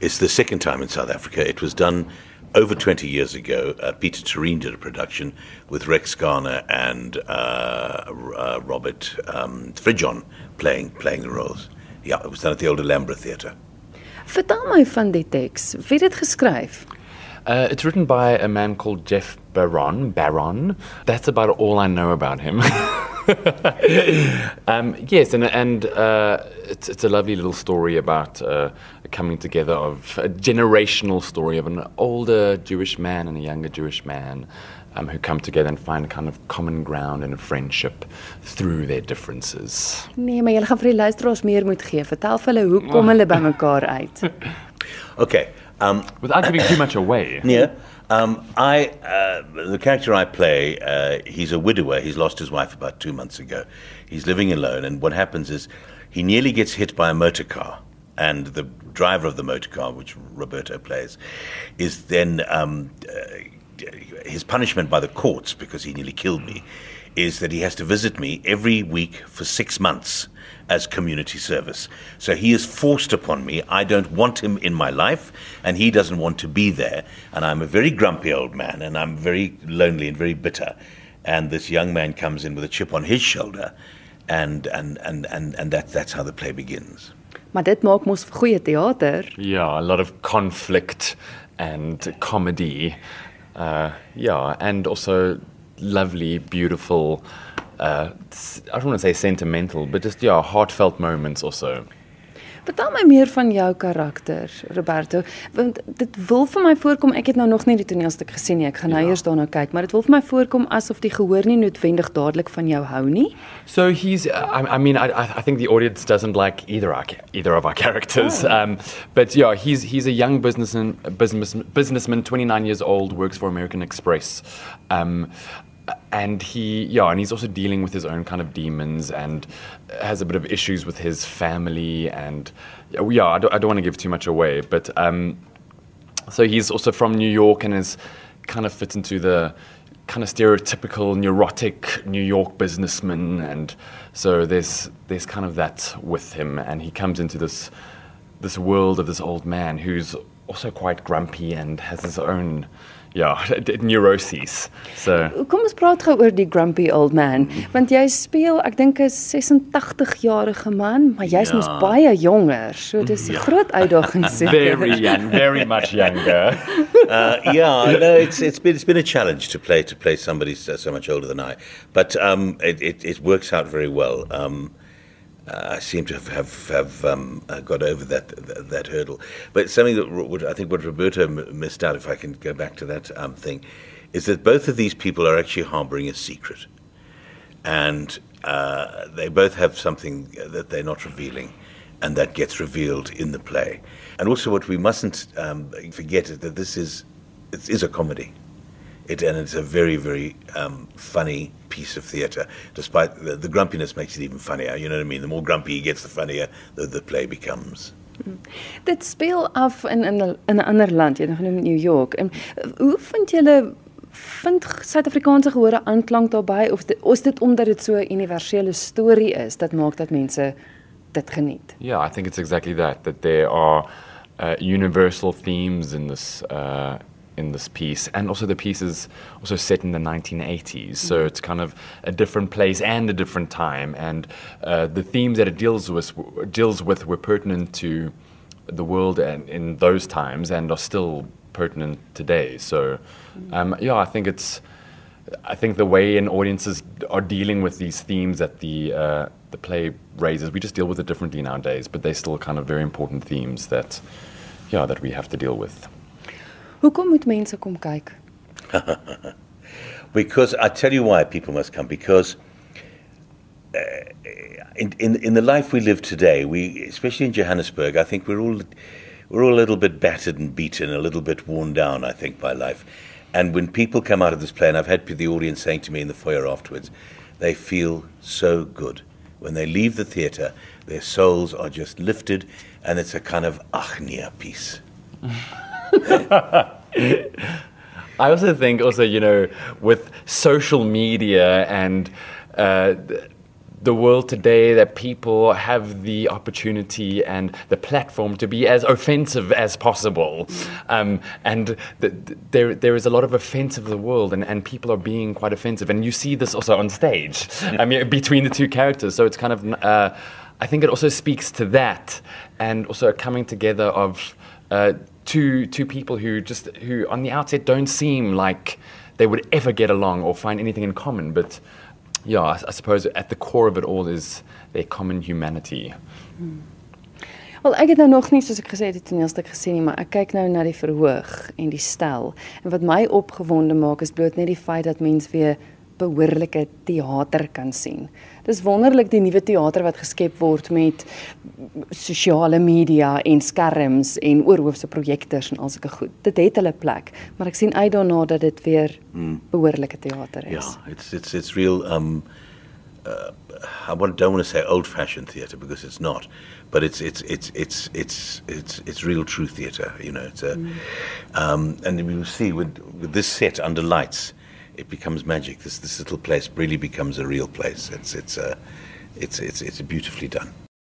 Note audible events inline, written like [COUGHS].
It's the second time in South Africa. It was done over 20 years ago. Uh, Pieter Toerien did a production with Rex Garner and uh, uh, Robert um, Fridjhon playing, playing the roles. Yeah, it was done at the old Alhambra Theatre. Vertel my van die teks. Wie het dit geskryf? Uh, it's written by a man called Jeff Baron. Baron. That's about all I know about him. [LAUGHS] [LAUGHS] um, yes, and and uh, it's it's a lovely little story about uh, a coming together of a generational story of an older Jewish man and a younger Jewish man. Um, who come together and find a kind of common ground and a friendship through their differences. Nee, maar jy gaan vir die luisteraars meer moet gee. Vertel vir hulle hoe kom hulle by mekaar uit? [LAUGHS] Okay. Um, Without giving too much away. [COUGHS] Yeah. Um, I uh, the character I play, uh, he's a widower. He's lost his wife about two months ago. He's living alone, and what happens is he nearly gets hit by a motor car, and the driver of the motor car, which Roberto plays, is then um, uh, his punishment by the courts because he nearly killed me, is that he has to visit me every week for six months as community service. So he is forced upon me. I don't want him in my life, and he doesn't want to be there. And I'm a very grumpy old man, and I'm very lonely and very bitter. And this young man comes in with a chip on his shoulder, and and and and, and that, that's how the play begins. Maar dit maak mos goeie teater. Yeah, a lot of conflict and comedy. Uh, yeah, and also lovely, beautiful uh, I don't want to say sentimental, but just yeah, heartfelt moments also. Vertel my meer van jou karakter, Roberto, want dit wil vir my voorkom ek het nou nog nie die toneelstuk gesien nie. Ek gaan nou ja. eers daarna kyk, maar dit wil vir my voorkom asof die gehoor nie noodwendig dadelik van jou hou nie. So he's I, I mean I I think the audience doesn't like either our, either of our characters. Oh. Um but yeah, he's he's a young businessman business businessman 29 years old, works for American Express. Um and he yeah and he's also dealing with his own kind of demons and has a bit of issues with his family and yeah i don't, I don't want to give too much away but um so he's also from new york and is kind of fits into the kind of stereotypical neurotic new york businessman. And so there's there's kind of that with him. And he comes into this this world of this old man who's also quite grumpy and has his own ja, [LAUGHS] neuroses. So. Kom ons praat gou oor die grumpy old man, want jy speel, ek dink 'n 86-jarige man, maar jy's ja. mos baie jonger. So dis 'n ja. groot uitdaging [LAUGHS] seker. Very young, very much younger. [LAUGHS] uh, yeah, no, it's it's been it's been a challenge to play to play somebody so, so much older than I, but um, it, it it works out very well. Um, I seem to have have, have um, uh, got over that, that, that hurdle. But something that would, I think what Roberto missed out, if I can go back to that um, thing, is that both of these people are actually harboring a secret, and uh, they both have something that they're not revealing, and that gets revealed in the play. And also, what we mustn't um, forget is that this is it is a comedy. It, and it's a very, very um, funny piece of theatre. Despite the, the, grumpiness makes it even funnier. You know what I mean? The more grumpy he gets, the funnier the, the play becomes. Mm. Dit speel af in in 'n in 'n ander land, jy genoem New York. En hoe vind julle vind Suid-Afrikaanse gehore aanklank daarbey of dit, is dit omdat dit so 'n universele storie is dat maak dat mense dit geniet? Yeah, I think it's exactly that that there are uh, universal themes in this uh in this piece, and also the piece is also set in the 1980s, mm-hmm. so it's kind of a different place and a different time, and uh, the themes that it deals with deals with were pertinent to the world and in those times and are still pertinent today. So, mm-hmm. um, yeah, I think it's. I think the way in audiences are dealing with these themes that the uh, the play raises, we just deal with it differently nowadays, but they're still kind of very important themes that, yeah, that we have to deal with. Hoekom moet mense kom kyk? [LAUGHS] because I tell you why people must come because uh, in, in in the life we live today, we especially in Johannesburg, I think we're all we're all a little bit battered and beaten, a little bit worn down, I think, by life. And when people come out of this play, and I've had the audience saying to me in the foyer afterwards, they feel so good. When they leave the theatre, their souls are just lifted, and it's a kind of achnia piece. [LAUGHS] [LAUGHS] I also think also you know with social media and uh, the world today that people have the opportunity and the platform to be as offensive as possible. Um, and th- th- there, there is a lot of offensive in the world, and, and people are being quite offensive. And you see this also on stage, I mean, between the two characters. So it's kind of, uh, I think it also speaks to that, and also a coming together of uh, two, two people who just, who on the outset don't seem like they would ever get along or find anything in common, but yeah, I, I suppose at the core of it all is their common humanity. Wel, ek het nou nog nie soos ek gesê het die toneelstuk gesien nie, maar ek kyk nou na die verhoog en die stel. En wat my opgewonde maak is bloot net die feit dat mens weer behoorlike teater kan sien. Dis wonderlik die nuwe teater wat geskep word met sosiale media en skerms en oorhoofse projektors en al sulke goed. Dit het hulle plek, maar ek sien uit daarna dat dit weer behoorlike teater is. Yeah, it's it's it's real. Um, uh, I want, don't want to say old-fashioned theatre because it's not, but it's it's it's it's it's it's it's real true theatre. You know, it's a, um, and we see with with this set under lights, it becomes magic. This this little place really becomes a real place. It's it's a, it's it's it's beautifully done.